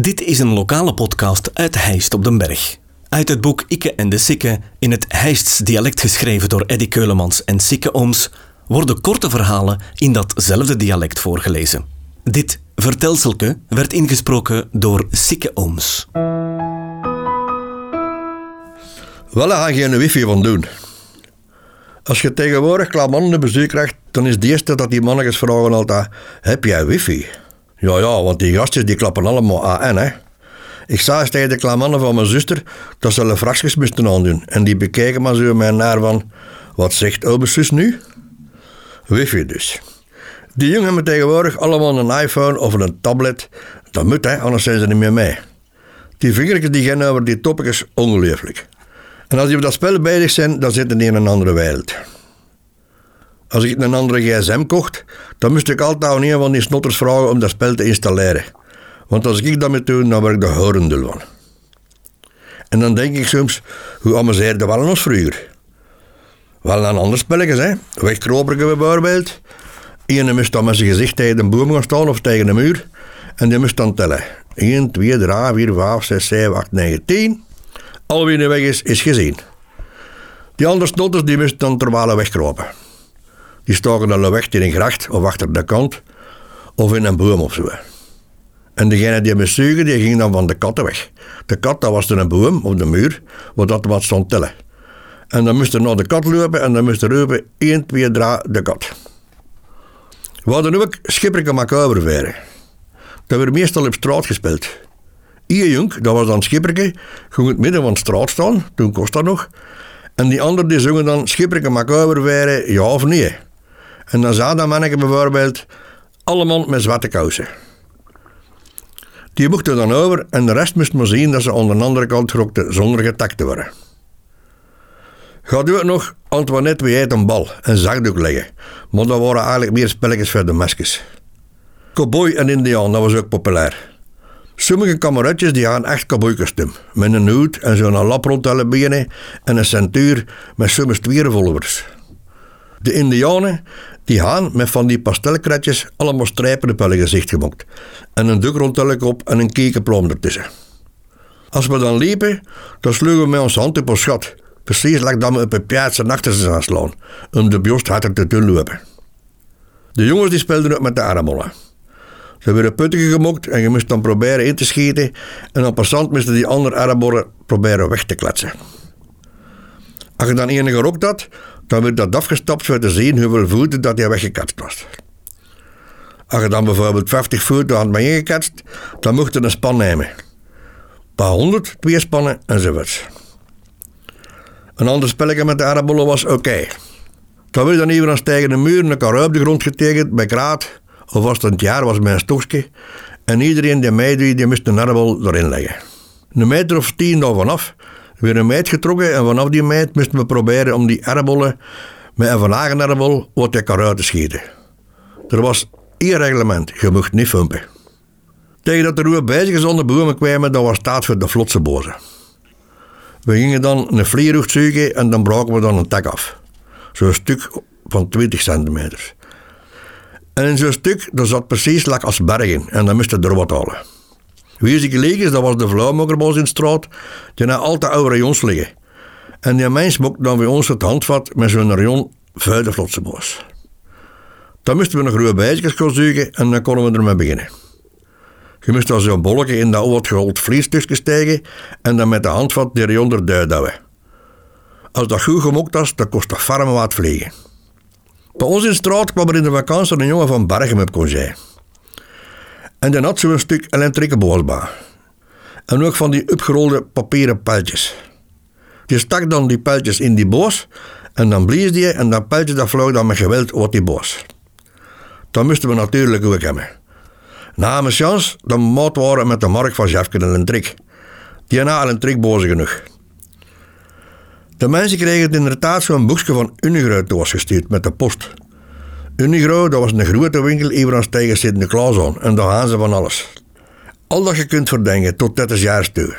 Dit is een lokale podcast uit Heist op den Berg. Uit het boek Ikke en de Sikke, in het Heists dialect geschreven door Eddy Keulemans en Sikke Ooms, worden korte verhalen in datzelfde dialect voorgelezen. Dit vertelselke werd ingesproken door Sikke Ooms. Wel, daar ga je geen wifi van doen. Als je tegenwoordig klaarmannen een bezoek krijgt, dan is het eerste dat die mannetjes vragen altijd, heb jij wifi? Ja, ja, want die gastjes die klappen allemaal AN, hè. Ik eens tegen de klaarmannen van mijn zuster dat ze een fracties moesten aandoen. En die bekeken me zo mij naar van, wat zegt obe zus nu? Wifi dus. Die jongen hebben tegenwoordig allemaal een iPhone of een tablet. Dat moet, hè, anders zijn ze niet meer mee. Die vingertjes die gaan over die toppetjes ongelooflijk. En als die op dat spel bezig zijn, dan zitten die in een andere wereld. Als ik een andere gsm kocht, dan moest ik altijd aan een van die snotters vragen om dat spel te installeren. Want als ik dat moet doen, dan word ik de horendul van. En dan denk ik soms, hoe amuseerde wel ons vroeger? Wel een ander spelletjes, hè. Wegkroperke bijvoorbeeld. Eén moest dan met zijn gezicht tegen een boom gaan staan of tegen een muur. En die moest dan tellen. 1, 2, 3, 4, 5, 6, 7, 8, 9, 10. Al wie er weg is, is gezien. Die andere snotters die moesten dan terwijl wegkropen. Die staken dan weg in een gracht of achter de kant of in een boom of zo. En degene die me zuigen, die ging dan van de katten weg. De kat, dat was dan een boom op de muur, waar dat wat stond tellen. En dan moest er naar de kat lopen en dan moest er roepen 1, 2, 3, de kat. We hadden ook schipperke macabre veren. Dat werd meestal op straat gespeeld. Ier jong, dat was dan schipperke, ging in het midden van de straat staan, toen kost dat nog. En die anderen die zongen dan schipperke macabre ja of nee. En dan zei dat manneke bijvoorbeeld, allemaal met zwarte kousen. Die mochten dan over en de rest moest maar zien dat ze aan de andere kant grokten zonder getakt te worden. Gaat u het nog Antoinette wie een bal en zakdoek leggen, maar dat waren eigenlijk meer spelletjes voor de mesjes. Cowboy en Indiaan, dat was ook populair. Sommige kameratjes die hadden echt cowboykostuum, met een hoed en zo'n lap rond alle benen en een centuur met soms twee. De Indianen die hadden met van die pastelkratjes allemaal strijpen op hun gezicht gemaakt en een doek rond hun kop en een kekenplom ertussen. Als we dan liepen, dan sloegen we met onze hand op ons schat, precies lag dat we op een piazza achter ze aan slaan, om de biost harder te doen lopen. De jongens die speelden ook met de armollen. Ze werden putten gemokt en je moest dan proberen in te schieten en op passant moesten die andere armbollen proberen weg te kletsen. Als je dan enige gerokt had, dan werd dat afgestapt voor te zien hoeveel voeten dat hij weggekatst was. Als je dan bijvoorbeeld 50 voeten had mee ingekatst, dan mocht je een span nemen. Een paar honderd, twee spannen enzovoorts. Een ander spelletje met de aardappelen was oké. Dan werd dan even een muur een kar op de grond getekend bij kraat, of als het een jaar was een stokje, en iedereen die meedeed, die moest een aardappel erin leggen. Een meter of tien daarvan af weer een meid getrokken en vanaf die meid moesten we proberen om die aardappelen met een aardappel wat de kar te schieten. Er was één reglement, je mocht niet fumpen. Tegen dat de roer bezig bomen kwamen, dat was staat voor de vlotse bozen. We gingen dan een vlierhoek zoeken en dan braken we dan een tak af. Zo'n stuk van 20 centimeter. En in zo'n stuk, dat zat precies lak als bergen en dan moesten er wat halen. Wie is dat was de Vlaammokerbos in de straat. Die had altijd oude rayons liggen. En die mens mocht dan bij ons het handvat met zo'n rayon vuil de Vlotsebos. Dan moesten we nog ruwe bijtjes zoeken en dan konden we ermee beginnen. Je moest dan zo'n bolletje in dat wat gehold vliesstukje steken en dan met de handvat die rayon eruit douwen. Als dat goed gemokt was, dan kost dat farme wat vliegen. Bij ons in de straat kwam er in de vakantie een jongen van Bergen op congé. En dan had ze een stuk elektrieke boosbaan. En ook van die opgerolde papieren pijltjes. Je stak dan die pijltjes in die boos en dan blies die en dat pijltje dat vloog dan met geweld over die boos. Dan moesten we natuurlijk ook hebben. Na mijn chance, dan moot waren met de mark van Jefke en Lentrik. Die had een trikboze genoeg. De mensen kregen inderdaad zo'n boekje van Unigro doorgestuurd met de post. Unigro, dat was een grote winkel even tegen Sint-Niklaas aan en daar gaan ze van alles. Al dat je kunt verdenken tot 30 jaar toe.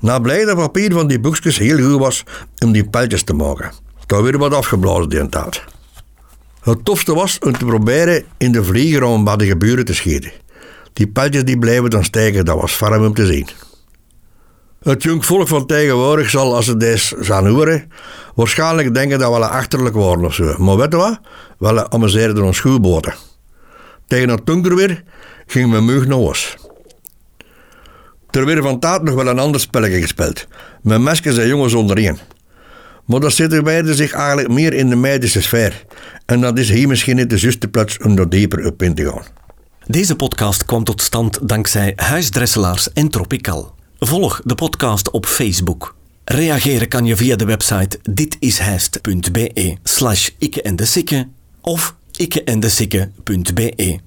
Na blij dat papier van die boekjes heel goed was om die pijltjes te maken. Daar werd wat afgeblazen die tijd. Het tofste was om te proberen in de vlieger om bij de geburen te schieten. Die pijltjes die bleven dan steken, dat was farm om te zien. Het jong volk van tegenwoordig zal, als ze deze gaan horen, waarschijnlijk denken dat we achterlijk worden of zo. Maar weet je wat? We amuseerden ons schoolboten. Tegen het donker weer ging mijn mug naar huis. Er werd van taat nog wel een ander spelletje gespeeld. Met mesjes en jongens ondereen. Maar dat situeerde zich eigenlijk meer in de medische sfeer. En dat is hier misschien niet de juiste plaats om er dieper op in te gaan. Deze podcast kwam tot stand dankzij Huisdresselaars en Tropical. Volg de podcast op Facebook. Reageren kan je via de website ditishijst.be slash ikke en de of ikkeendesikke.be.